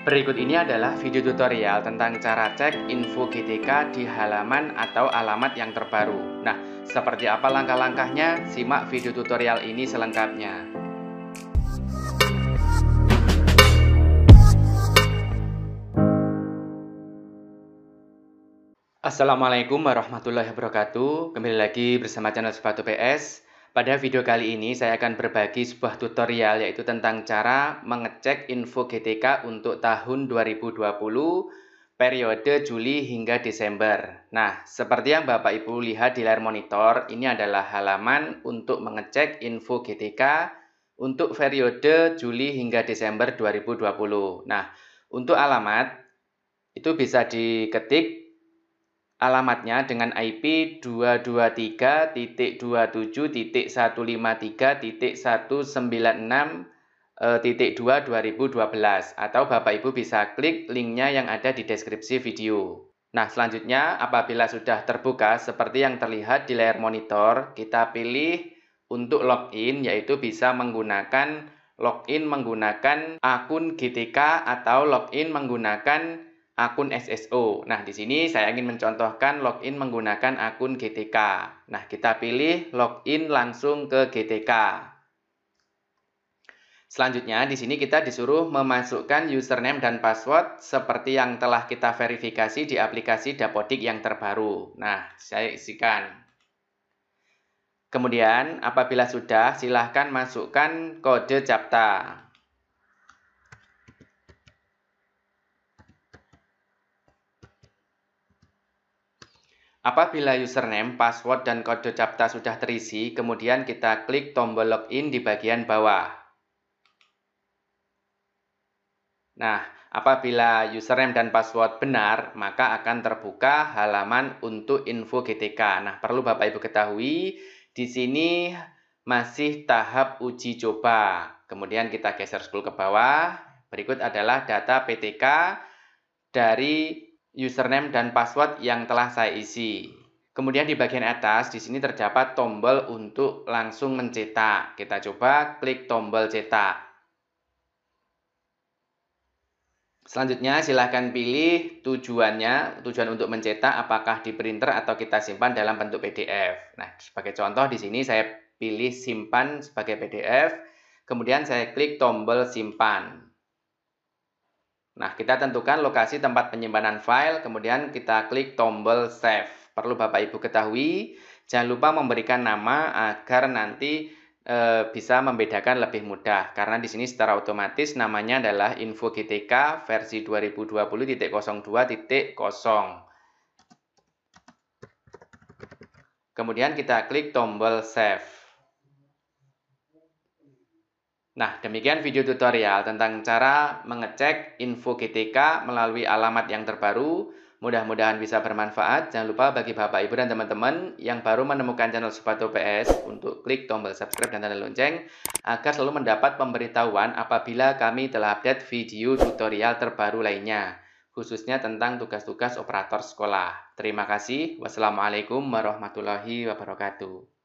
Berikut ini adalah video tutorial tentang cara cek info GTK di halaman atau alamat yang terbaru. Nah, seperti apa langkah-langkahnya? Simak video tutorial ini selengkapnya. Assalamualaikum warahmatullahi wabarakatuh. Kembali lagi bersama channel Sepatu PS. Pada video kali ini saya akan berbagi sebuah tutorial yaitu tentang cara mengecek info GTK untuk tahun 2020 periode Juli hingga Desember. Nah, seperti yang Bapak Ibu lihat di layar monitor, ini adalah halaman untuk mengecek info GTK untuk periode Juli hingga Desember 2020. Nah, untuk alamat itu bisa diketik alamatnya dengan IP 223.27.153.196.2 2012 atau Bapak Ibu bisa klik linknya yang ada di deskripsi video. Nah, selanjutnya apabila sudah terbuka seperti yang terlihat di layar monitor, kita pilih untuk login yaitu bisa menggunakan login menggunakan akun GTK atau login menggunakan akun SSO. Nah, di sini saya ingin mencontohkan login menggunakan akun GTK. Nah, kita pilih login langsung ke GTK. Selanjutnya, di sini kita disuruh memasukkan username dan password seperti yang telah kita verifikasi di aplikasi Dapodik yang terbaru. Nah, saya isikan. Kemudian, apabila sudah, silahkan masukkan kode CAPTA. Apabila username, password, dan kode CAPTA sudah terisi, kemudian kita klik tombol login di bagian bawah. Nah, apabila username dan password benar, maka akan terbuka halaman untuk info GTK. Nah, perlu Bapak Ibu ketahui, di sini masih tahap uji coba. Kemudian kita geser scroll ke bawah. Berikut adalah data PTK dari username dan password yang telah saya isi. Kemudian di bagian atas di sini terdapat tombol untuk langsung mencetak. Kita coba klik tombol cetak. Selanjutnya silahkan pilih tujuannya, tujuan untuk mencetak apakah di printer atau kita simpan dalam bentuk PDF. Nah, sebagai contoh di sini saya pilih simpan sebagai PDF, kemudian saya klik tombol simpan. Nah, kita tentukan lokasi tempat penyimpanan file, kemudian kita klik tombol save. Perlu Bapak Ibu ketahui, jangan lupa memberikan nama agar nanti e, bisa membedakan lebih mudah. Karena di sini secara otomatis namanya adalah info GTK versi 2020.02.0. Kemudian kita klik tombol save. Nah, demikian video tutorial tentang cara mengecek info GTK melalui alamat yang terbaru. Mudah-mudahan bisa bermanfaat. Jangan lupa bagi Bapak, Ibu, dan teman-teman yang baru menemukan channel Sepatu PS untuk klik tombol subscribe dan tanda lonceng agar selalu mendapat pemberitahuan apabila kami telah update video tutorial terbaru lainnya, khususnya tentang tugas-tugas operator sekolah. Terima kasih. Wassalamualaikum warahmatullahi wabarakatuh.